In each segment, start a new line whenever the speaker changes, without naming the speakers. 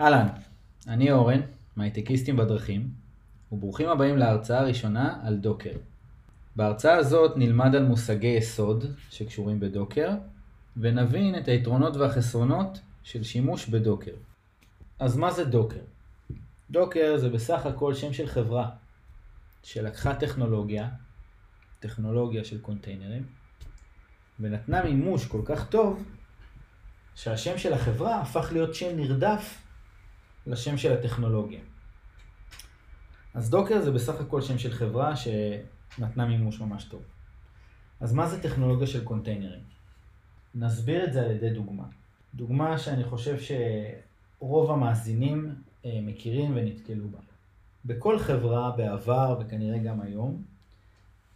אהלן, אני אורן, מהייטקיסטים בדרכים, וברוכים הבאים להרצאה הראשונה על דוקר. בהרצאה הזאת נלמד על מושגי יסוד שקשורים בדוקר, ונבין את היתרונות והחסרונות של שימוש בדוקר. אז מה זה דוקר? דוקר זה בסך הכל שם של חברה שלקחה טכנולוגיה, טכנולוגיה של קונטיינרים, ונתנה מימוש כל כך טוב, שהשם של החברה הפך להיות שם נרדף לשם של הטכנולוגיה. אז דוקר זה בסך הכל שם של חברה שנתנה מימוש ממש טוב. אז מה זה טכנולוגיה של קונטיינרים? נסביר את זה על ידי דוגמה. דוגמה שאני חושב שרוב המאזינים אה, מכירים ונתקלו בה. בכל חברה בעבר וכנראה גם היום,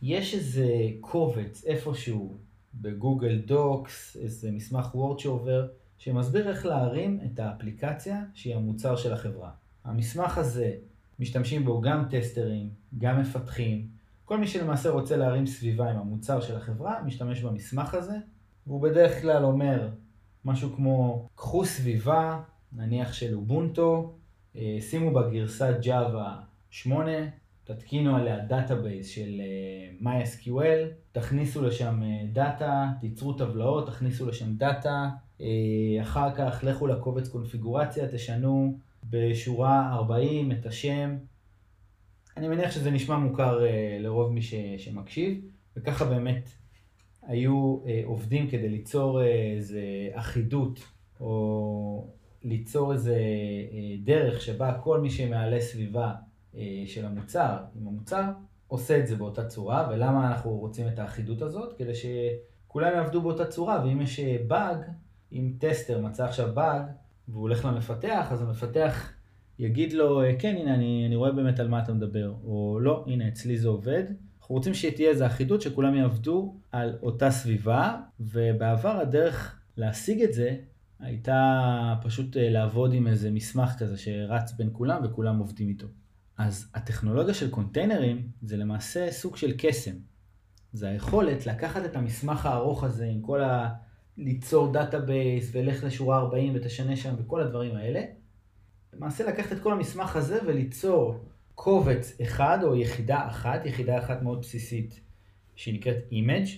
יש איזה קובץ איפשהו בגוגל דוקס, איזה מסמך וורד שעובר, שמסביר איך להרים את האפליקציה שהיא המוצר של החברה. המסמך הזה, משתמשים בו גם טסטרים, גם מפתחים. כל מי שלמעשה רוצה להרים סביבה עם המוצר של החברה, משתמש במסמך הזה, והוא בדרך כלל אומר משהו כמו, קחו סביבה, נניח של אובונטו, אה, שימו בה גרסת Java 8, תתקינו עליה database של MySQL, תכניסו לשם data, אה, תיצרו טבלאות, תכניסו לשם data, אחר כך לכו לקובץ קונפיגורציה, תשנו בשורה 40 את השם. אני מניח שזה נשמע מוכר אה, לרוב מי ש, שמקשיב, וככה באמת היו אה, עובדים כדי ליצור איזה אחידות, או ליצור איזה דרך שבה כל מי שמעלה סביבה אה, של המוצר עם המוצר, עושה את זה באותה צורה, ולמה אנחנו רוצים את האחידות הזאת? כדי שכולם יעבדו באותה צורה, ואם יש באג, אם טסטר מצא עכשיו באג, והוא הולך למפתח, אז המפתח יגיד לו, אה, כן, הנה, אני, אני רואה באמת על מה אתה מדבר, או לא, הנה, אצלי זה עובד. אנחנו רוצים שתהיה איזו אחידות, שכולם יעבדו על אותה סביבה, ובעבר הדרך להשיג את זה הייתה פשוט אה, לעבוד עם איזה מסמך כזה שרץ בין כולם וכולם עובדים איתו. אז הטכנולוגיה של קונטיינרים זה למעשה סוג של קסם. זה היכולת לקחת את המסמך הארוך הזה עם כל ה... ליצור database ולך לשורה 40 ותשנה שם וכל הדברים האלה. למעשה לקחת את כל המסמך הזה וליצור קובץ אחד או יחידה אחת, יחידה אחת מאוד בסיסית שהיא נקראת image,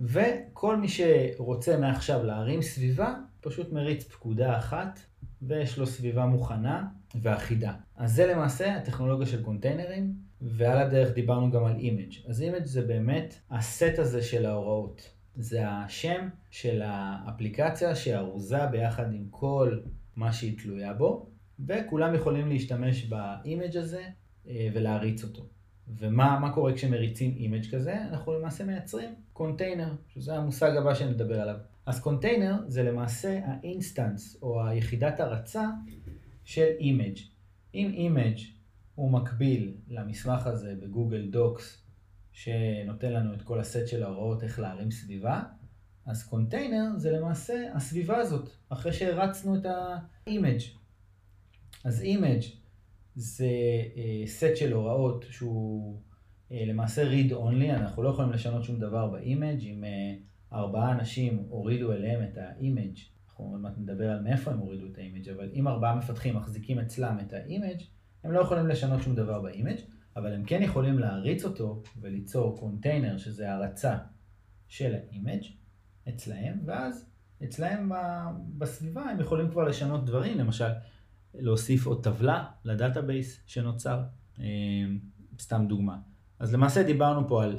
וכל מי שרוצה מעכשיו להרים סביבה, פשוט מריץ פקודה אחת ויש לו סביבה מוכנה ואחידה. אז זה למעשה הטכנולוגיה של קונטיינרים, ועל הדרך דיברנו גם על image. אז image זה באמת הסט הזה של ההוראות. זה השם של האפליקציה שארוזה ביחד עם כל מה שהיא תלויה בו, וכולם יכולים להשתמש ב image הזה אה, ולהריץ אותו. ומה קורה כשמריצים image כזה? אנחנו למעשה מייצרים קונטיינר, שזה המושג הבא שנדבר עליו. אז קונטיינר זה למעשה ה instance או היחידת הרצה של image. אם image הוא מקביל למסמך הזה ב Google Docs שנותן לנו את כל הסט של ההוראות איך להרים סביבה, אז קונטיינר זה למעשה הסביבה הזאת, אחרי שהרצנו את ה image. אז image זה אה, סט של הוראות שהוא אה, למעשה read only, אנחנו לא יכולים לשנות שום דבר ב image אם אה, ארבעה אנשים הורידו אליהם את ה image אנחנו עוד מעט נדבר על מאיפה הם הורידו את ה image, אבל אם ארבעה מפתחים מחזיקים אצלם את ה image, הם לא יכולים לשנות שום דבר ב image, אבל הם כן יכולים להריץ אותו וליצור קונטיינר, שזה הרצה של ה image אצלהם, ואז אצלהם בסביבה הם יכולים כבר לשנות דברים, למשל להוסיף עוד טבלה ל database שנוצר, אה, סתם דוגמה. אז למעשה דיברנו פה על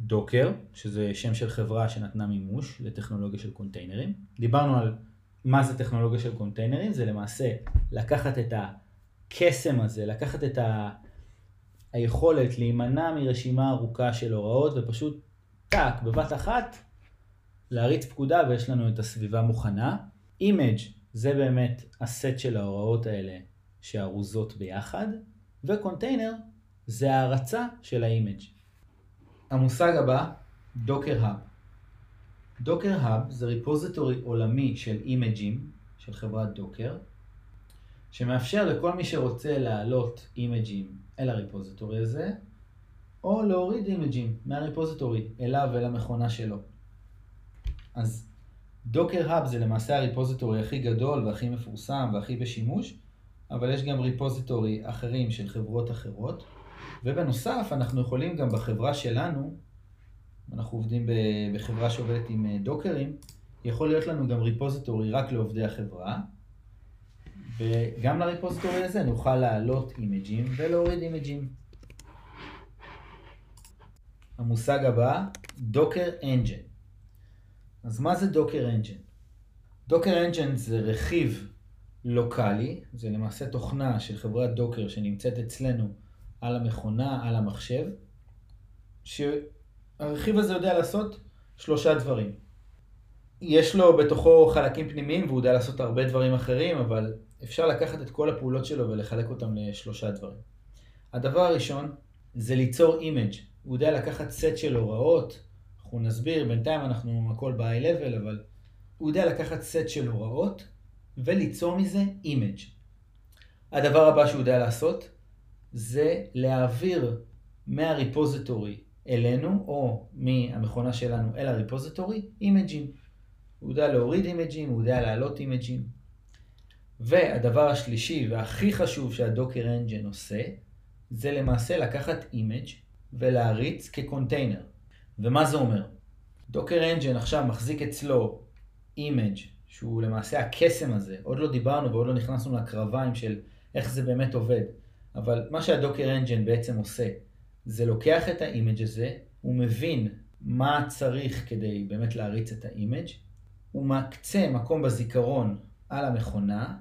Docker, שזה שם של חברה שנתנה מימוש לטכנולוגיה של קונטיינרים. דיברנו על מה זה טכנולוגיה של קונטיינרים, זה למעשה לקחת את הקסם הזה, לקחת את ה... היכולת להימנע מרשימה ארוכה של הוראות ופשוט טאק, בבת אחת, להריץ פקודה ויש לנו את הסביבה מוכנה. image זה באמת הסט של ההוראות האלה שארוזות ביחד, וקונטיינר זה ההרצה של ה image. המושג הבא, Docker Hub. Docker Hub זה repository עולמי של אימג'ים של חברת Docker, שמאפשר לכל מי שרוצה להעלות אימג'ים אל ה repository הזה, או להוריד אימג'ים מה repository אליו ולמכונה שלו. אז Docker Hub זה למעשה ה repository הכי גדול והכי מפורסם והכי בשימוש, אבל יש גם repository אחרים של חברות אחרות. ובנוסף, אנחנו יכולים גם בחברה שלנו, אנחנו עובדים בחברה שעובדת עם אה, דוקרים, יכול להיות לנו גם repository רק לעובדי החברה, וגם ל repository הזה נוכל להעלות אימג'ים ולהוריד אימג'ים. המושג הבא, Docker Engine. אז מה זה Docker Engine? Docker Engine זה רכיב לוקאלי, זה למעשה תוכנה של חברת Docker שנמצאת אצלנו על המכונה, על המחשב, שהרכיב הזה יודע לעשות שלושה דברים. יש לו בתוכו חלקים פנימיים והוא יודע לעשות הרבה דברים אחרים, אבל אפשר לקחת את כל הפעולות שלו ולחלק אותם לשלושה דברים. הדבר הראשון זה ליצור image. הוא יודע לקחת סט של הוראות, אנחנו נסביר, בינתיים אנחנו הכל ב-high level, אבל הוא יודע לקחת סט של הוראות וליצור מזה image. הדבר הבא שהוא יודע לעשות זה להעביר מה repository אלינו, או מהמכונה שלנו אל ה repository, אימג'ים. הוא יודע להוריד אימג'ים, הוא יודע להעלות אימג'ים. והדבר השלישי והכי חשוב שה Docker Engine עושה, זה למעשה לקחת image ולהריץ כקונטיינר. ומה זה אומר? Docker Engine עכשיו מחזיק אצלו image שהוא למעשה הקסם הזה, עוד לא דיברנו ועוד לא נכנסנו לקרביים של איך זה באמת עובד, אבל מה שה Docker Engine בעצם עושה, זה לוקח את ה image הזה, הוא מבין מה צריך כדי באמת להריץ את ה image, הוא מקצה מקום בזיכרון על המכונה,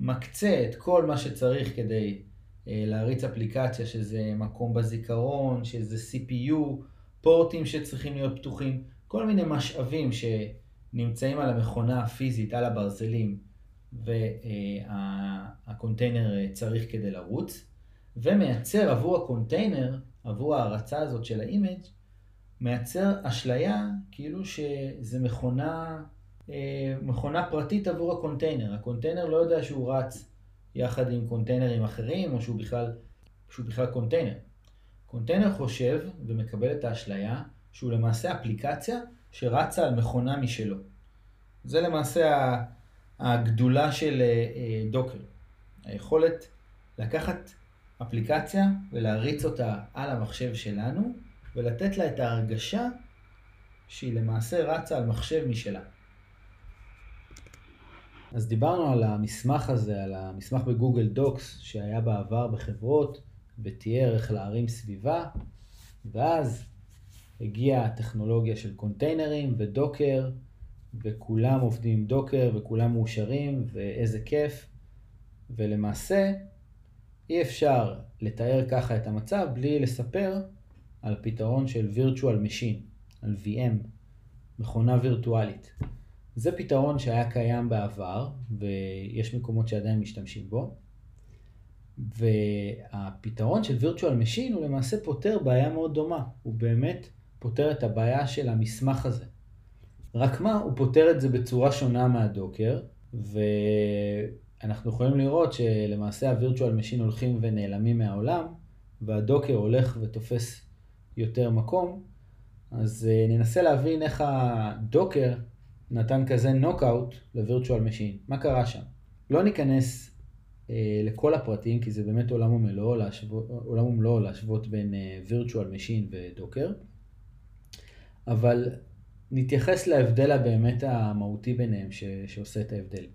מקצה את כל מה שצריך כדי אה, להריץ אפליקציה, שזה מקום בזיכרון, שזה CPU, פורטים שצריכים להיות פתוחים, כל מיני משאבים שנמצאים על המכונה הפיזית, על הברזלים, והקונטיינר אה, צריך כדי לרוץ, ומייצר עבור הקונטיינר, עבור ההרצה הזאת של ה image, מייצר אשליה כאילו שזה מכונה, מכונה פרטית עבור הקונטיינר. הקונטיינר לא יודע שהוא רץ יחד עם קונטיינרים אחרים, או שהוא בכלל, שהוא בכלל קונטיינר. קונטיינר חושב ומקבל את האשליה שהוא למעשה אפליקציה שרצה על מכונה משלו. זה למעשה הגדולה של אה, אה, Docker. היכולת לקחת אפליקציה ולהריץ אותה על המחשב שלנו ולתת לה את ההרגשה שהיא למעשה רצה על מחשב משלה. אז דיברנו על המסמך הזה, על המסמך בגוגל דוקס שהיה בעבר בחברות ותיאר איך להרים סביבה, ואז הגיעה הטכנולוגיה של קונטיינרים ודוקר, וכולם עובדים עם דוקר וכולם מאושרים, ואיזה כיף. ולמעשה אי אפשר לתאר ככה את המצב בלי לספר על פתרון של virtual machine, על VM, מכונה וירטואלית. זה פתרון שהיה קיים בעבר, ויש מקומות שעדיין משתמשים בו. והפתרון של virtual machine הוא למעשה פותר בעיה מאוד דומה. הוא באמת פותר את הבעיה של המסמך הזה. רק מה, הוא פותר את זה בצורה שונה מהדוקר, ואנחנו יכולים לראות שלמעשה ה-virtual machine הולכים ונעלמים מהעולם, וה Docker הולך ותופס יותר מקום. אז אה, ננסה להבין איך ה Docker נתן כזה נוקאוט ל virtual machine. מה קרה שם? לא ניכנס אה, לכל הפרטים, כי זה באמת עולם ומלואו להשוות, עולם ומלואו להשוות בין virtual אה, machine ו Docker, אבל נתייחס להבדל הבאמת המהותי ביניהם ש, שעושה את ההבדל.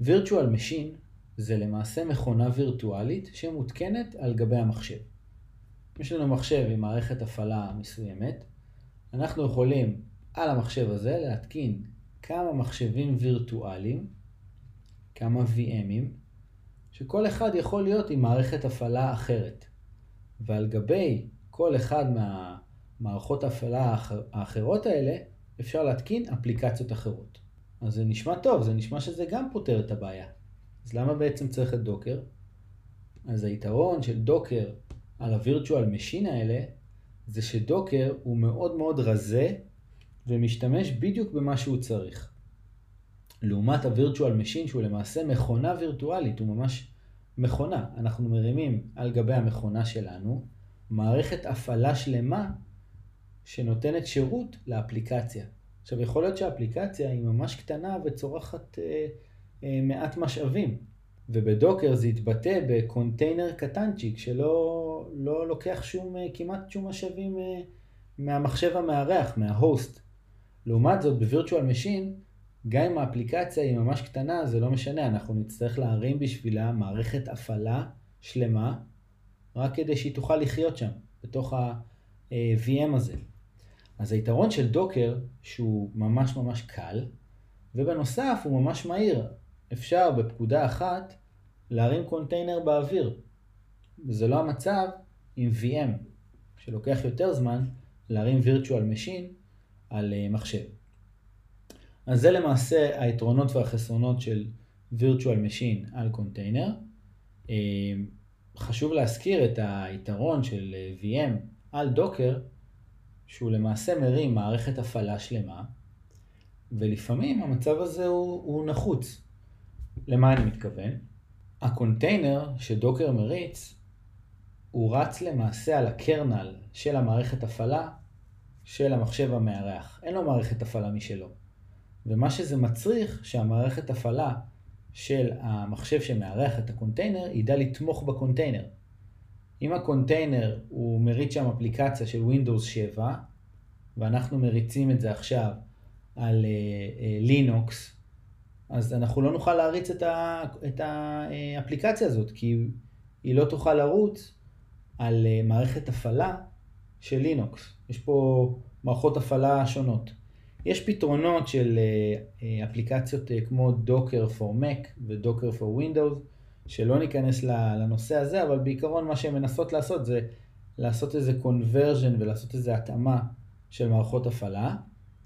וירטואל משין זה למעשה מכונה וירטואלית שמותקנת על גבי המחשב. יש לנו מחשב עם מערכת הפעלה מסוימת, אנחנו יכולים על המחשב הזה להתקין כמה מחשבים וירטואליים, כמה VMים, שכל אחד יכול להיות עם מערכת הפעלה אחרת. ועל גבי כל אחד מהמערכות ההפעלה האחרות האלה, אפשר להתקין אפליקציות אחרות. אז זה נשמע טוב, זה נשמע שזה גם פותר את הבעיה. אז למה בעצם צריך את Docker? אז היתרון של Docker על ה virtual machine האלה, זה ש Docker הוא מאוד מאוד רזה ומשתמש בדיוק במה שהוא צריך. לעומת ה virtual machine שהוא למעשה מכונה וירטואלית, הוא ממש מכונה. אנחנו מרימים על גבי המכונה שלנו מערכת הפעלה שלמה שנותנת שירות לאפליקציה. עכשיו, יכול להיות שהאפליקציה היא ממש קטנה וצורכת אה, אה, מעט משאבים, וב Docker זה יתבטא בקונטיינר קטנצ'יק שלא לא לוקח שום, אה, כמעט שום משאבים אה, מהמחשב המארח, מה host. לעומת זאת, ב virtual machine, גם אם האפליקציה היא ממש קטנה, זה לא משנה, אנחנו נצטרך להרים בשבילה מערכת הפעלה שלמה, רק כדי שהיא תוכל לחיות שם, בתוך ה-VM הזה. אז היתרון של דוקר, שהוא ממש ממש קל, ובנוסף הוא ממש מהיר. אפשר בפקודה אחת להרים קונטיינר באוויר. וזה לא המצב עם VM, שלוקח יותר זמן להרים virtual machine על אה, מחשב. אז זה למעשה היתרונות והחסרונות של virtual machine על קונטיינר. אה, חשוב להזכיר את היתרון של אה, VM על Docker, שהוא למעשה מרים מערכת הפעלה שלמה, ולפעמים המצב הזה הוא, הוא נחוץ. למה אני מתכוון? הקונטיינר ש Docker מריץ, הוא רץ למעשה על ה kernel של המערכת הפעלה של המחשב המארח. אין לו מערכת הפעלה משלו. ומה שזה מצריך, שהמערכת הפעלה של המחשב שמארח את הקונטיינר, ידע לתמוך בקונטיינר. אם הקונטיינר הוא מריץ שם אפליקציה של Windows 7, ואנחנו מריצים את זה עכשיו על Linux, אה, אה, אז אנחנו לא נוכל להריץ את, ה, את האפליקציה הזאת, כי היא לא תוכל לרוץ על uh, מערכת הפעלה של לינוקס. יש פה מערכות הפעלה שונות. יש פתרונות של uh, אפליקציות uh, כמו דוקר for Mac ודוקר for Windows, שלא ניכנס לנושא הזה, אבל בעיקרון מה שהן מנסות לעשות זה לעשות איזה conversion ולעשות איזה התאמה של מערכות הפעלה,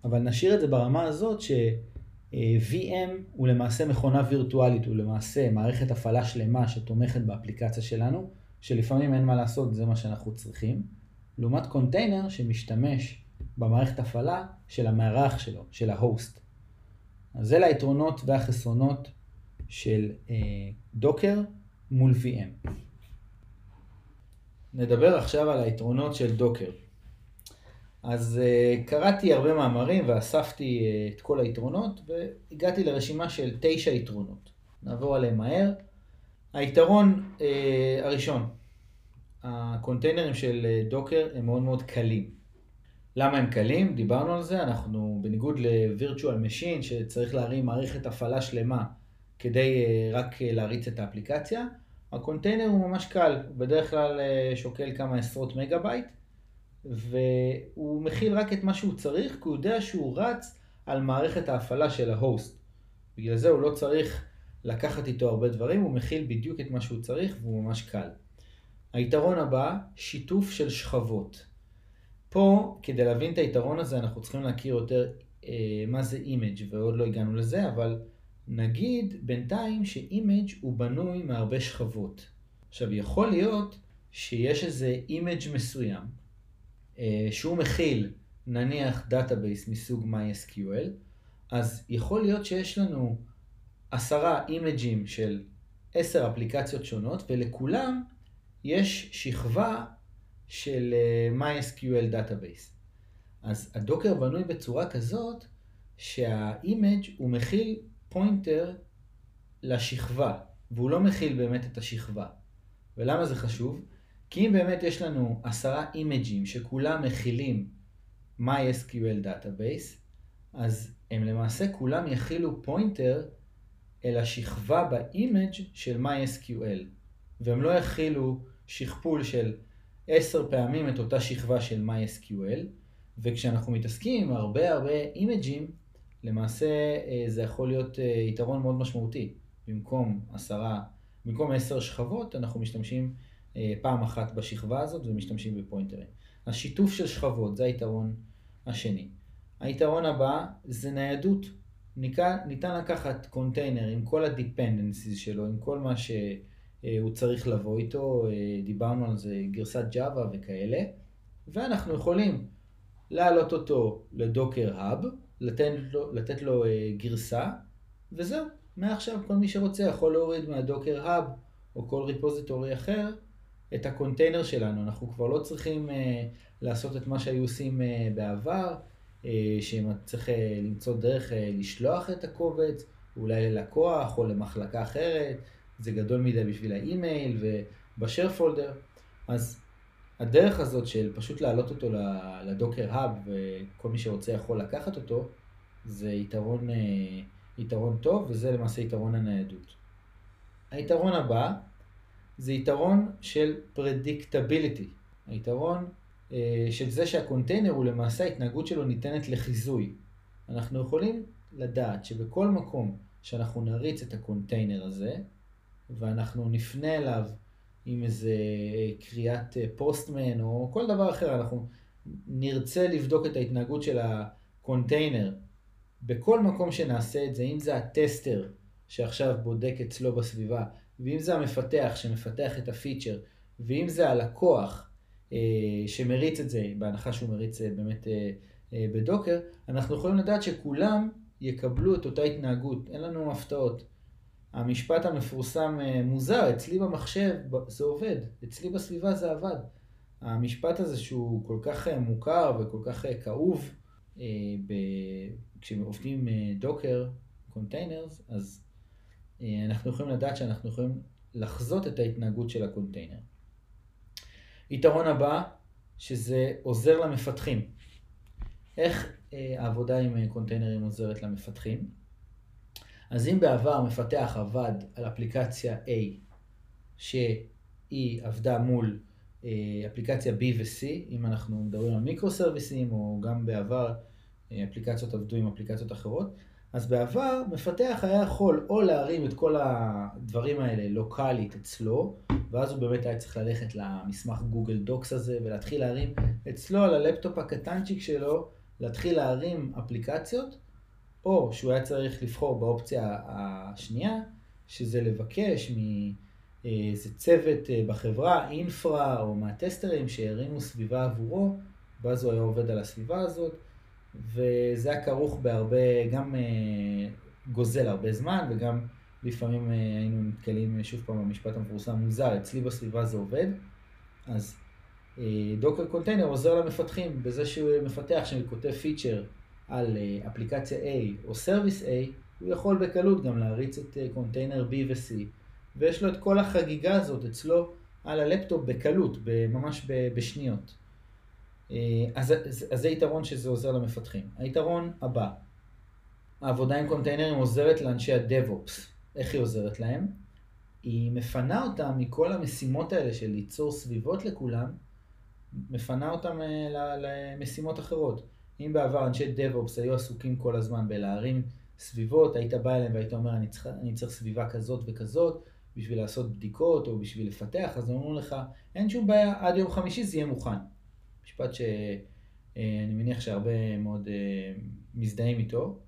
אבל נשאיר את זה ברמה הזאת ש-VM הוא למעשה מכונה וירטואלית, הוא למעשה מערכת הפעלה שלמה שתומכת באפליקציה שלנו, שלפעמים אין מה לעשות, זה מה שאנחנו צריכים, לעומת קונטיינר שמשתמש במערכת הפעלה של המארח שלו, של ה host. אז זה ליתרונות והחסרונות של אה, Docker מול VM. נדבר עכשיו על היתרונות של Docker. אז אה, קראתי הרבה מאמרים ואספתי אה, את כל היתרונות והגעתי לרשימה של תשע יתרונות. נעבור עליהם מהר. היתרון אה, הראשון, הקונטיינרים של Docker הם מאוד מאוד קלים. למה הם קלים? דיברנו על זה, אנחנו בניגוד ל-Virtual Machine שצריך להרים מערכת הפעלה שלמה כדי אה, רק אה, להריץ את האפליקציה, הקונטיינר הוא ממש קל, הוא בדרך כלל שוקל כמה עשרות מגה בייט. והוא מכיל רק את מה שהוא צריך, כי הוא יודע שהוא רץ על מערכת ההפעלה של ה host. בגלל זה הוא לא צריך לקחת איתו הרבה דברים, הוא מכיל בדיוק את מה שהוא צריך והוא ממש קל. היתרון הבא, שיתוף של שכבות. פה, כדי להבין את היתרון הזה, אנחנו צריכים להכיר יותר אה, מה זה image ועוד לא הגענו לזה, אבל נגיד בינתיים ש image הוא בנוי מהרבה שכבות. עכשיו, יכול להיות שיש איזה image מסוים, אה, שהוא מכיל נניח database מסוג MySQL, אז יכול להיות שיש לנו עשרה אימג'ים של עשר אפליקציות שונות, ולכולם יש שכבה של אה, MySQL database. אז ה Docker בנוי בצורה כזאת שה image הוא מכיל pointer לשכבה, והוא לא מכיל באמת את השכבה. ולמה זה חשוב? כי אם באמת יש לנו עשרה אימג'ים שכולם מכילים MySQL Database, אז הם למעשה כולם יכילו pointer אל השכבה ב image של MySQL, והם לא יכילו שכפול של עשר פעמים את אותה שכבה של MySQL, וכשאנחנו מתעסקים עם הרבה הרבה אימג'ים, למעשה אה, זה יכול להיות אה, יתרון מאוד משמעותי. במקום עשרה, במקום עשר שכבות, אנחנו משתמשים אה, פעם אחת בשכבה הזאת ומשתמשים בפוינטרים. השיתוף של שכבות, זה היתרון השני. היתרון הבא זה ניידות. ניתן, לקחת קונטיינר עם כל ה-dependencies שלו, עם כל מה שהוא צריך לבוא איתו, אה, דיברנו על זה, גרסת Java וכאלה, ואנחנו יכולים להעלות אותו לדוקר האב, לתת לו, לתת לו אה, גרסה, וזהו. מעכשיו כל מי שרוצה יכול להוריד מה Docker Hub או כל repository אחר את הקונטיינר שלנו. אנחנו כבר לא צריכים לעשות את מה שהיו עושים בעבר, שצריך למצוא דרך לשלוח את הקובץ, אולי ללקוח או למחלקה אחרת, זה גדול מדי בשביל האימייל וב share folder. אז הדרך הזאת של פשוט להעלות אותו ל Docker Hub וכל מי שרוצה יכול לקחת אותו, זה יתרון, יתרון טוב וזה למעשה יתרון הניידות. היתרון הבא זה יתרון של predictability. היתרון אה, של זה שהקונטיינר הוא למעשה ההתנהגות שלו ניתנת לחיזוי. אנחנו יכולים לדעת שבכל מקום שאנחנו נריץ את הקונטיינר הזה, ואנחנו נפנה אליו עם איזה קריאת Postman או כל דבר אחר, אנחנו נרצה לבדוק את ההתנהגות של הקונטיינר בכל מקום שנעשה את זה, אם זה ה tester שעכשיו בודק אצלו בסביבה, ואם זה המפתח שמפתח את ה feature, ואם זה הלקוח אה, שמריץ את זה, בהנחה שהוא מריץ אה, באמת אה, אה, ב Docker, אנחנו יכולים לדעת שכולם יקבלו את אותה התנהגות, אין לנו הפתעות. המשפט המפורסם אה, מוזר, אצלי במחשב זה עובד, אצלי בסביבה זה עבד. המשפט הזה שהוא כל כך אה, מוכר וכל כך אה, כאוב, ב... כשעובדים Docker, containers, אז אנחנו יכולים לדעת שאנחנו יכולים לחזות את ההתנהגות של הקונטיינר. יתרון הבא, שזה עוזר למפתחים. איך העבודה עם קונטיינרים עוזרת למפתחים? אז אם בעבר מפתח עבד על אפליקציה A, שהיא עבדה מול אה, אפליקציה B ו-C, אם אנחנו מדברים על מיקרו סרוויסים, או גם בעבר אה, אפליקציות עבדו עם אפליקציות אחרות, אז בעבר מפתח היה יכול או להרים את כל הדברים האלה לוקאלית אצלו, ואז הוא באמת היה צריך ללכת למסמך גוגל דוקס הזה ולהתחיל להרים אצלו על הלפטופ הקטנצ'יק שלו, להתחיל להרים אפליקציות, או שהוא היה צריך לבחור באופציה השנייה, שזה לבקש מאיזה צוות אה, בחברה, אינפרה או מהטסטרים שהרימו סביבה עבורו, ואז הוא היה עובד על הסביבה הזאת, וזה היה כרוך בהרבה, גם אה, גוזל הרבה זמן, וגם לפעמים אה, היינו נתקלים שוב פעם במשפט המפורסם מוזר, אצלי בסביבה זה עובד, אז Docker container עוזר למפתחים בזה שהוא מפתח, שכותב feature על אה, אפליקציה A או service A, הוא יכול בקלות גם להריץ את אה, קונטיינר B ו-C, ויש לו את כל החגיגה הזאת אצלו על הלפטופ בקלות, ממש בשניות. אה, אז, אז, אז זה יתרון שזה עוזר למפתחים. היתרון הבא, העבודה עם קונטיינרים עוזרת לאנשי ה-DevOps. איך היא עוזרת להם? היא מפנה אותם מכל המשימות האלה של ליצור סביבות לכולם, מפנה אותם למשימות אחרות. אם בעבר אנשי DevOps היו עסוקים כל הזמן בלהרים סביבות, היית בא אליהם והיית אומר, אני צריך, אני צריך סביבה כזאת וכזאת בשביל לעשות בדיקות או בשביל לפתח, אז אמרו לך, אין שום בעיה, עד יום חמישי זה יהיה מוכן. משפט שאני אה, מניח שהרבה מאוד אה, מזדהים איתו,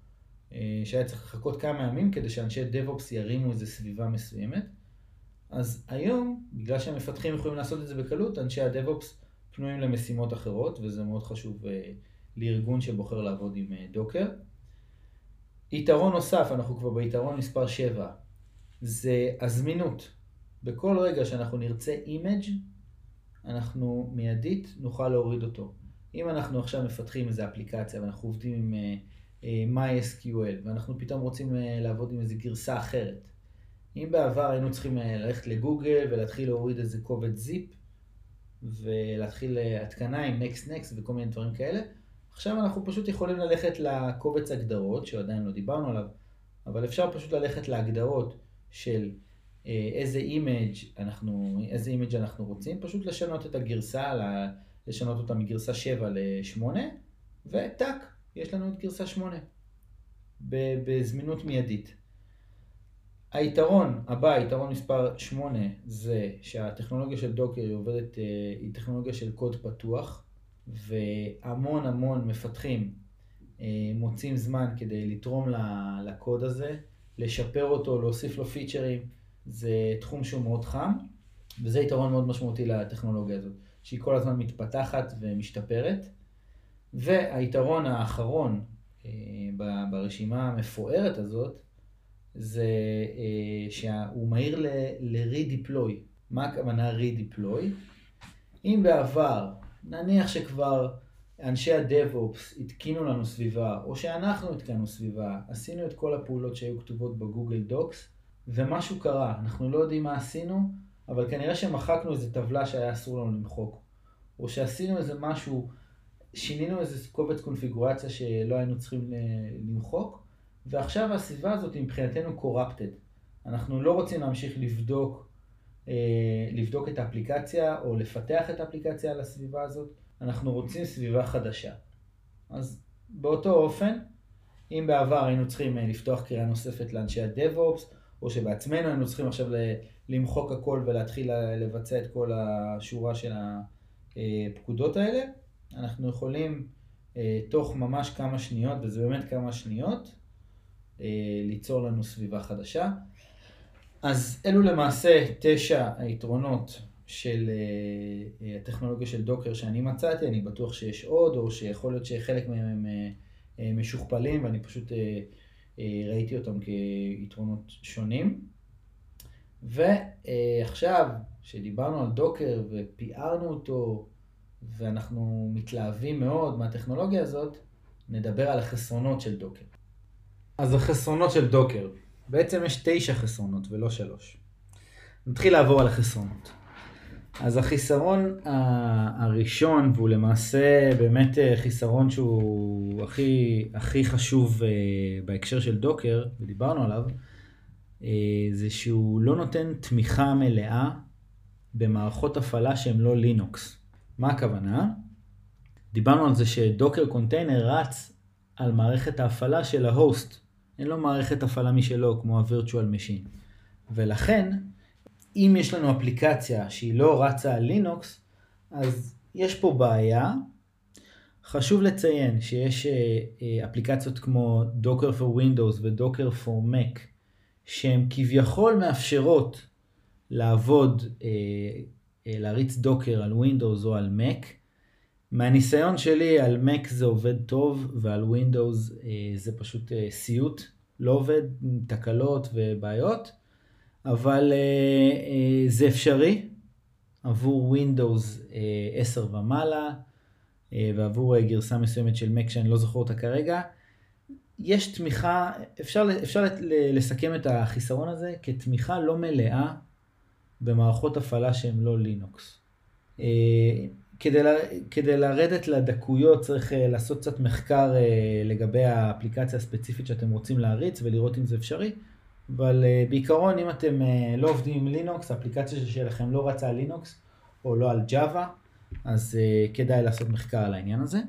אה, שהיה צריך לחכות כמה ימים כדי שאנשי DevOps ירימו איזו סביבה מסוימת. אז היום, בגלל שהמפתחים יכולים לעשות את זה בקלות, אנשי ה-DevOps פנויים למשימות אחרות, וזה מאוד חשוב לארגון שבוחר לעבוד עם אה, Docker. יתרון נוסף, אנחנו כבר ביתרון מספר 7, זה הזמינות. בכל רגע שאנחנו נרצה image, אנחנו מיידית נוכל להוריד אותו. אם אנחנו עכשיו מפתחים איזו אפליקציה ואנחנו עובדים עם uh, uh, MySQL ואנחנו פתאום רוצים לעבוד עם איזו גרסה אחרת. אם בעבר היינו צריכים ללכת לגוגל ולהתחיל להוריד איזה קובץ zip ולהתחיל התקנה עם Next Next וכל מיני דברים כאלה, עכשיו אנחנו פשוט יכולים ללכת לקובץ הגדרות, שעדיין לא דיברנו עליו, אבל אפשר פשוט ללכת להגדרות של אה, איזה image אנחנו, איזה image אנחנו רוצים, פשוט לשנות את הגרסה, לשנות אותה מגרסה 7 ל-8, וטאק, יש לנו את גרסה 8, בזמינות מיידית. היתרון הבא, היתרון מספר 8, זה שהטכנולוגיה של דוקר היא עובדת, אה, היא טכנולוגיה של קוד פתוח. והמון המון מפתחים אה, מוצאים זמן כדי לתרום לקוד הזה, לשפר אותו, להוסיף לו פיצ'רים, זה תחום שהוא מאוד חם, וזה יתרון מאוד משמעותי לטכנולוגיה הזאת, שהיא כל הזמן מתפתחת ומשתפרת. והיתרון האחרון אה, ברשימה המפוארת הזאת, זה אה, שהוא מהיר ל-redeploy. מה הכוונה redeploy? אם בעבר נניח שכבר אנשי ה-DevOps התקינו לנו סביבה, או שאנחנו התקנו סביבה, עשינו את כל הפעולות שהיו כתובות בגוגל דוקס, ומשהו קרה. אנחנו לא יודעים מה עשינו, אבל כנראה שמחקנו איזה טבלה שהיה אסור לנו למחוק. או שעשינו איזה משהו, שינינו איזה קובץ קונפיגורציה שלא היינו צריכים למחוק, ועכשיו הסביבה הזאת מבחינתנו corrupted. אנחנו לא רוצים להמשיך לבדוק, לבדוק את האפליקציה או לפתח את האפליקציה על הסביבה הזאת, אנחנו רוצים סביבה חדשה. אז באותו אופן, אם בעבר היינו צריכים אה, לפתוח קריאה נוספת לאנשי ה-DevOps, או שבעצמנו היינו צריכים עכשיו למחוק הכל ולהתחיל לבצע את כל השורה של הפקודות האלה, אנחנו יכולים אה, תוך ממש כמה שניות, וזה באמת כמה שניות, אה, ליצור לנו סביבה חדשה. אז אלו למעשה תשע היתרונות של אה, הטכנולוגיה של דוקר שאני מצאתי, אני בטוח שיש עוד, או שיכול להיות שחלק מהם הם משוכפלים ואני פשוט ראיתי אותם כיתרונות שונים. ועכשיו, שדיברנו על דוקר ופיארנו אותו, ואנחנו מתלהבים מאוד מהטכנולוגיה הזאת, נדבר על החסרונות של דוקר. אז החסרונות של דוקר, בעצם יש תשע חסרונות ולא שלוש. נתחיל לעבור על החסרונות. אז החיסרון הראשון, והוא למעשה באמת אה, חיסרון שהוא הכי, הכי חשוב אה, בהקשר של Docker, ודיברנו עליו, אה, זה שהוא לא נותן תמיכה מלאה במערכות הפעלה שהן לא לינוקס. מה הכוונה? דיברנו על זה ש Docker container רץ על מערכת ההפעלה של ה host. אין לו מערכת הפעלה משלו, כמו ה-Virtual Machine. ולכן, אם יש לנו אפליקציה שהיא לא רצה על לינוקס, אז יש פה בעיה. חשוב לציין שיש אה, אה, אפליקציות כמו Docker for Windows ו-Docker for Mac, שהן כביכול מאפשרות לעבוד, אה, להריץ דוקר על Windows או על Mac. מהניסיון שלי על Mac זה עובד טוב ועל Windows זה פשוט סיוט, לא עובד תקלות ובעיות. אבל uh, זה אפשרי עבור Windows uh, 10 ומעלה ועבור גרסה מסוימת של Mac שאני לא זוכר אותה כרגע. יש תמיכה, אפשר, אפשר לסכם את החיסרון הזה כתמיכה לא מלאה במערכות הפעלה שהן לא לינוקס. כדי, ל, כדי לרדת לדקויות צריך uh, לעשות קצת מחקר uh, לגבי האפליקציה הספציפית שאתם רוצים להריץ ולראות אם זה אפשרי. אבל uh, בעיקרון אם אתם לא עובדים עם לינוקס, האפליקציה שלכם לא רצה על לינוקס או לא על ג'אווה, אז כדאי לעשות מחקר על העניין הזה.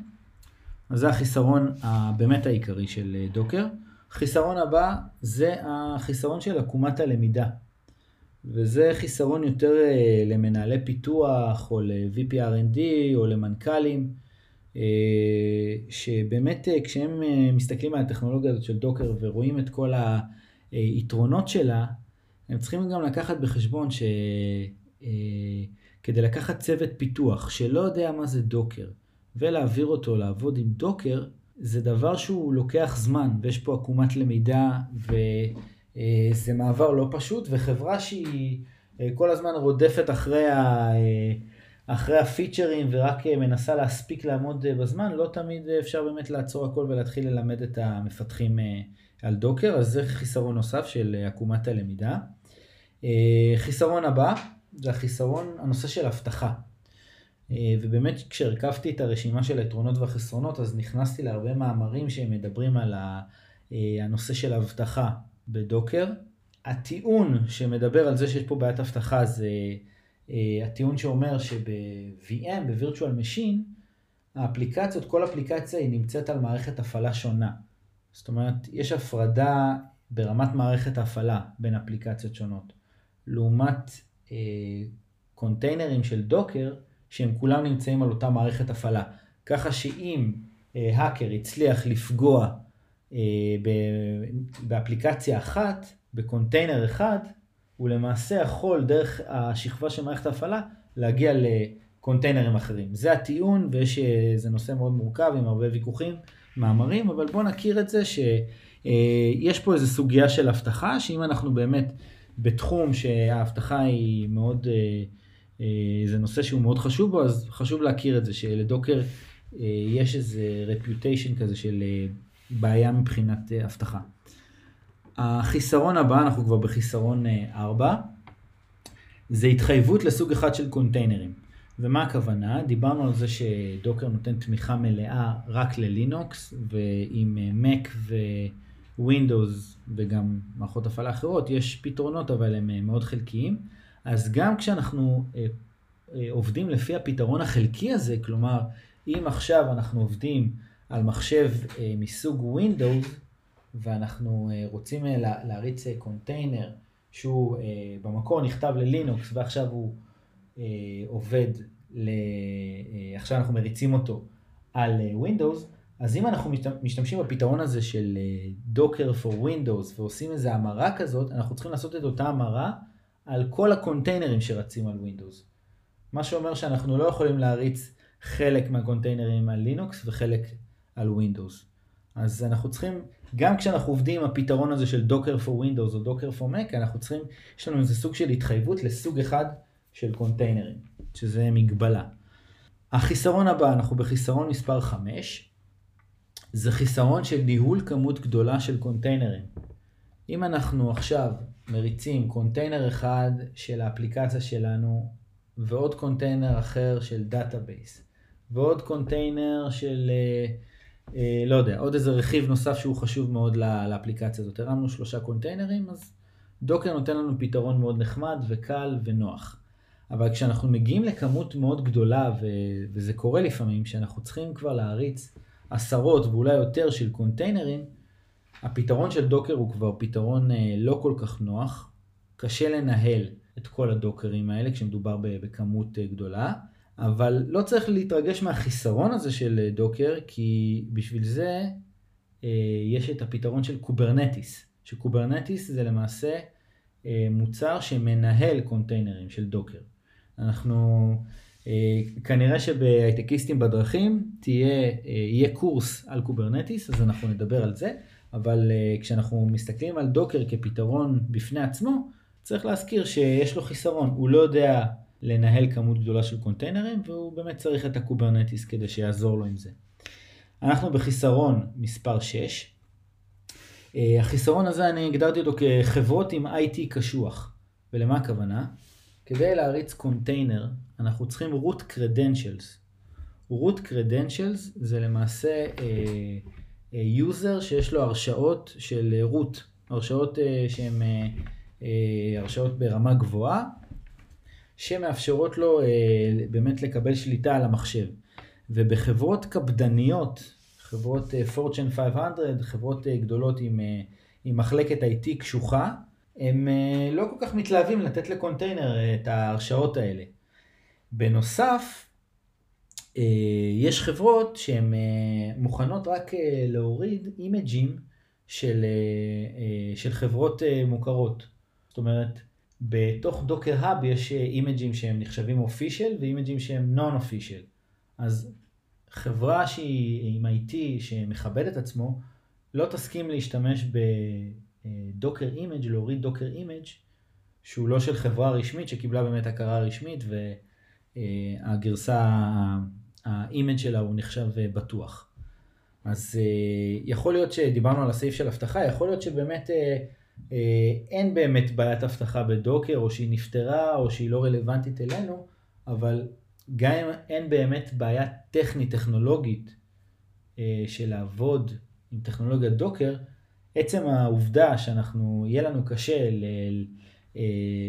אז זה החיסרון הבאמת העיקרי של דוקר. חיסרון הבא זה החיסרון של עקומת הלמידה. וזה חיסרון יותר uh, למנהלי פיתוח או ל-VPRND או למנכ"לים, uh, שבאמת uh, כשהם מסתכלים על הטכנולוגיה הזאת של דוקר ורואים את כל. היתרונות שלה, הם צריכים גם לקחת בחשבון שכדי אה, לקחת צוות פיתוח שלא יודע מה זה דוקר ולהעביר אותו לעבוד עם דוקר, זה דבר שהוא לוקח זמן ויש פה עקומת למידה וזה מעבר לא פשוט וחברה שהיא אה, כל הזמן רודפת אחרי, ה... אה, אחרי הפיצ'רים ורק מנסה להספיק לעמוד בזמן, לא תמיד אפשר באמת לעצור הכל ולהתחיל ללמד את המפתחים על דוקר, אז זה חיסרון נוסף של אה, עקומת הלמידה. אה, חיסרון הבא זה החיסרון, הנושא של אבטחה. אה, ובאמת כשהרכבתי את הרשימה של היתרונות והחסרונות, אז נכנסתי להרבה מאמרים שמדברים על הנושא של אבטחה בדוקר. הטיעון שמדבר על זה שיש פה בעיית אבטחה זה הטיעון שאומר שב-VM, ב-Virtual Machine, האפליקציות, כל אפליקציה היא נמצאת על מערכת הפעלה שונה. זאת אומרת, יש הפרדה ברמת מערכת ההפעלה בין אפליקציות שונות. לעומת אה, קונטיינרים של דוקר, שהם כולם נמצאים על אותה מערכת הפעלה. ככה שאם אה, האקר הצליח לפגוע אה, באפליקציה אחת, בקונטיינר אחד, הוא למעשה יכול דרך השכבה של מערכת ההפעלה להגיע לקונטיינרים אחרים. זה הטיעון ויש, אה, זה נושא מאוד מורכב עם הרבה ויכוחים. מאמרים, אבל בואו נכיר את זה שיש פה איזו סוגיה של אבטחה, שאם אנחנו באמת בתחום שהאבטחה היא מאוד, אה, אה, זה נושא שהוא מאוד חשוב בו, אז חשוב להכיר את זה, שלדוקר יש איזה רפיוטיישן כזה של בעיה מבחינת אבטחה. החיסרון הבא, אנחנו כבר בחיסרון 4, זה התחייבות לסוג אחד של קונטיינרים. ומה הכוונה? דיברנו על זה שדוקר נותן תמיכה מלאה רק ללינוקס, ועם Mac ווינדוס וגם מערכות הפעלה אחרות, יש פתרונות אבל הם מאוד חלקיים. אז גם כשאנחנו אה, אה, עובדים לפי הפתרון החלקי הזה, כלומר, אם עכשיו אנחנו עובדים על מחשב אה, מסוג Windows, ואנחנו רוצים להריץ קונטיינר שהוא במקור נכתב ללינוקס ועכשיו הוא עובד, ל... עכשיו אנחנו מריצים אותו על Windows, אז אם אנחנו משתמשים בפתרון הזה של Docker for Windows ועושים איזו המרה כזאת, אנחנו צריכים לעשות את אותה המרה על כל הקונטיינרים שרצים על Windows. מה שאומר שאנחנו לא יכולים להריץ חלק מהקונטיינרים על לינוקס וחלק על Windows. אז אנחנו צריכים, גם כשאנחנו עובדים עם הפתרון הזה של Docker for Windows או Docker for Mac, אנחנו צריכים, יש לנו איזה סוג של התחייבות לסוג אחד של קונטיינרים, שזה מגבלה. החיסרון הבא, אנחנו בחיסרון מספר 5, זה חיסרון של ניהול כמות גדולה של קונטיינרים. אם אנחנו עכשיו מריצים קונטיינר אחד של האפליקציה שלנו ועוד קונטיינר אחר של database ועוד קונטיינר של, אה, לא יודע, עוד איזה רכיב נוסף שהוא חשוב מאוד לאפליקציה הזאת. הרמנו שלושה קונטיינרים, אז Docker נותן לנו פתרון מאוד נחמד וקל ונוח. אבל כשאנחנו מגיעים לכמות מאוד גדולה, ו- וזה קורה לפעמים, שאנחנו צריכים כבר להריץ עשרות ואולי יותר של קונטיינרים, הפתרון של Docker הוא כבר פתרון אה, לא כל כך נוח, קשה לנהל את כל הדוקרים האלה כשמדובר בכמות אה, גדולה, אבל לא צריך להתרגש מהחיסרון הזה של אה, Docker, כי בשביל זה יש את הפתרון של Kubernetes, ש Kubernetes זה למעשה מוצר שמנהל קונטיינרים של Docker. אנחנו, כנראה שבהייטקיסטים בדרכים תהיה, יהיה קורס על Kubernetes, אז אנחנו נדבר על זה. אבל כשאנחנו מסתכלים על Docker כפתרון בפני עצמו, צריך להזכיר שיש לו חיסרון. הוא לא יודע לנהל כמות גדולה של קונטיינרים, והוא באמת צריך את ה Kubernetes כדי שיעזור לו עם זה. אנחנו בחיסרון מספר 6. Uh, אה, החיסרון הזה, אני הגדרתי אותו כחברות עם IT קשוח. ולמה הכוונה? כדי להריץ קונטיינר, אנחנו צריכים root credentials. root credentials זה למעשה... user שיש לו הרשאות של root, הרשאות אה, שהן אה, אה, הרשאות ברמה גבוהה, שמאפשרות לו באמת לקבל שליטה על המחשב. ובחברות קפדניות, חברות Fortune 500, חברות גדולות עם, עם מחלקת IT קשוחה, הם לא כל כך מתלהבים לתת לקונטיינר את ההרשאות האלה. בנוסף, אה, יש חברות שהן אה, מוכנות רק אה, להוריד אימג'ים של, של חברות מוכרות. זאת אומרת, בתוך Docker Hub יש אימג'ים שהם נחשבים official ואימג'ים שהם non official. אז חברה שהיא עם IT שמכבד את עצמו, לא תסכים להשתמש ב Docker image, להוריד Docker image שהוא לא של חברה רשמית שקיבלה באמת הכרה רשמית והגרסה ה image שלה הוא נחשב אה, בטוח. אז אה, יכול להיות שדיברנו על הסעיף של אבטחה, יכול להיות שבאמת אה, אין באמת בעיית אבטחה ב Docker, או שהיא נפתרה, או שהיא לא רלוונטית אלינו, אבל גם אם אין באמת בעיה טכנית, טכנולוגית, של לעבוד עם טכנולוגיית Docker, עצם העובדה שאנחנו, יהיה לנו קשה ל,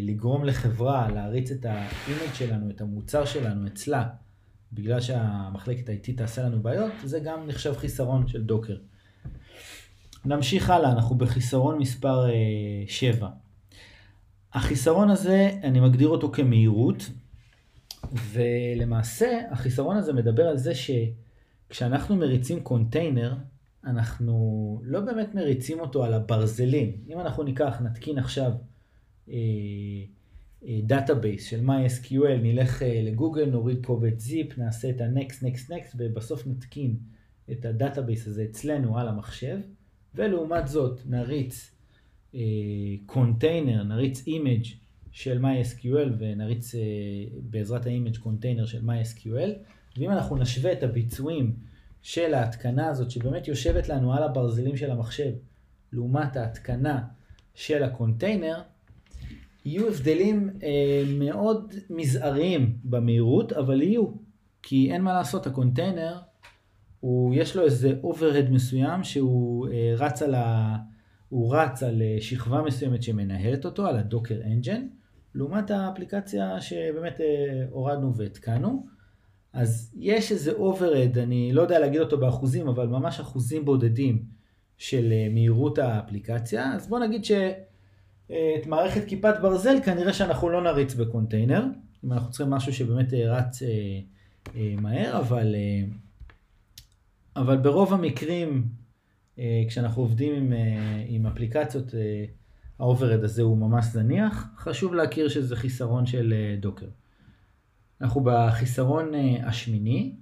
לגרום לחברה להריץ את ה image שלנו, את המוצר שלנו אצלה, בגלל שהמחלקת IT תעשה לנו בעיות, זה גם נחשב חיסרון של Docker. נמשיך הלאה, אנחנו בחיסרון מספר 7. אה, החיסרון הזה, אני מגדיר אותו כמהירות, ולמעשה החיסרון הזה מדבר על זה שכשאנחנו מריצים קונטיינר, אנחנו לא באמת מריצים אותו על הברזלים. אם אנחנו ניקח, נתקין עכשיו אה, database של MySQL, נלך אה, לגוגל, נוריד קובץ zip, נעשה את ה-next, next, next, ובסוף נתקין את ה database הזה אצלנו על המחשב, ולעומת זאת נריץ קונטיינר, uh, נריץ image של MySQL ונריץ uh, בעזרת ה image קונטיינר של MySQL, ואם אנחנו נשווה את הביצועים של ההתקנה הזאת, שבאמת יושבת לנו על הברזלים של המחשב, לעומת ההתקנה של הקונטיינר, יהיו הבדלים אה, מאוד מזעריים במהירות, אבל יהיו. כי אין מה לעשות, הקונטיינר, הוא, יש לו איזה overhead מסוים שהוא אה, רץ על ה... הוא רץ על אה, שכבה מסוימת שמנהלת אותו, על ה Docker engine, לעומת האפליקציה שבאמת אה, הורדנו והתקנו. אז יש איזה overhead, אני לא יודע להגיד אותו באחוזים, אבל ממש אחוזים בודדים של אה, מהירות האפליקציה. אז בוא נגיד שאת מערכת כיפת ברזל כנראה שאנחנו לא נריץ בקונטיינר, אם אנחנו צריכים משהו שבאמת רץ מהר, אבל, אבל ברוב המקרים אה, כשאנחנו עובדים עם, אה, עם אפליקציות, אה, ה overhead הזה הוא ממש זניח. חשוב להכיר שזה חיסרון של Docker. אנחנו בחיסרון השמיני,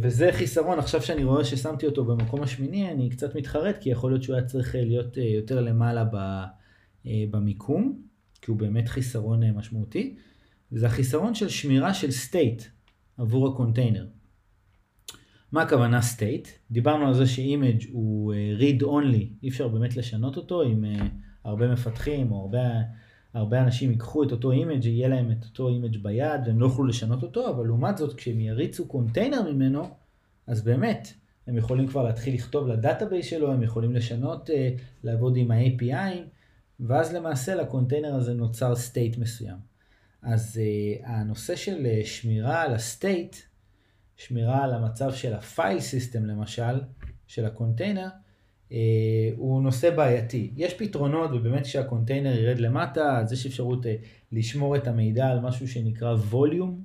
וזה חיסרון, עכשיו שאני רואה ששמתי אותו במקום השמיני, אני קצת מתחרט, כי יכול להיות שהוא היה צריך להיות יותר למעלה במיקום, כי הוא באמת חיסרון משמעותי, וזה החיסרון של שמירה של state עבור הקונטיינר. מה הכוונה state? דיברנו על זה ש image הוא אה, read only, אי אפשר באמת לשנות אותו, אם uh, הרבה מפתחים או הרבה, הרבה אנשים ייקחו את אותו image, יהיה להם את אותו image ביד והם לא יוכלו לשנות אותו, אבל לעומת זאת כשהם יריצו קונטיינר ממנו, אז באמת, הם יכולים כבר להתחיל לכתוב ל database שלו, הם יכולים לשנות, uh, לעבוד עם ה-API, ואז למעשה לקונטיינר הזה נוצר state מסוים. אז הנושא של שמירה על ה-state, שמירה על המצב של ה file system למשל, של הקונטיינר, אה, הוא נושא בעייתי. יש פתרונות, ובאמת כשהקונטיינר ירד למטה, אז יש אפשרות אה, לשמור את המידע על משהו שנקרא volume.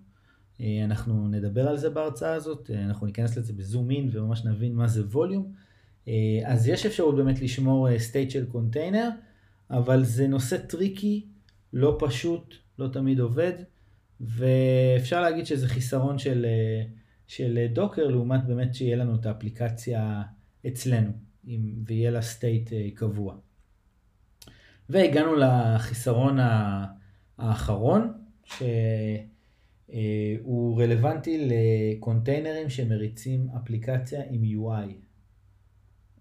אה, אנחנו נדבר על זה בהרצאה הזאת, אנחנו ניכנס לזה ב zoom in וממש נבין מה זה volume. אז יש אפשרות באמת לשמור state של קונטיינר, אבל זה נושא tricky, לא פשוט, לא תמיד עובד, ואפשר להגיד שזה חיסרון של... של Docker, לעומת באמת שיהיה לנו את האפליקציה אצלנו, ויהיה לה state אה, קבוע. והגענו לחיסרון האחרון, שהוא רלוונטי לקונטיינרים שמריצים אפליקציה עם UI.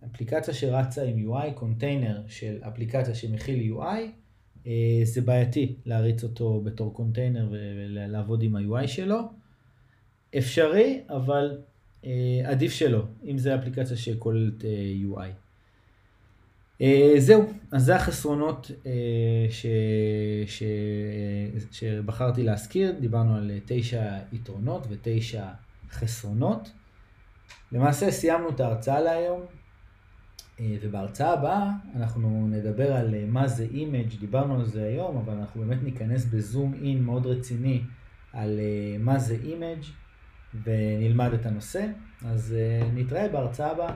אפליקציה שרצה עם UI, קונטיינר של אפליקציה שמכיל UI, אה, זה בעייתי להריץ אותו בתור קונטיינר ולעבוד עם ה-UI שלו. אפשרי, אבל אה, עדיף שלא, אם זה אפליקציה שכוללת אה, UI. אה, זהו, אז זה החסרונות אה, ש, ש, שבחרתי להזכיר, דיברנו על תשע יתרונות ותשע חסרונות. למעשה סיימנו את ההרצאה להיום, אה, ובהרצאה הבאה אנחנו נדבר על אה, מה זה image, דיברנו על זה היום, אבל אנחנו באמת ניכנס ב-zoom in מאוד רציני על אה, מה זה image. ונלמד את הנושא. אז נתראה בהרצאה הבאה.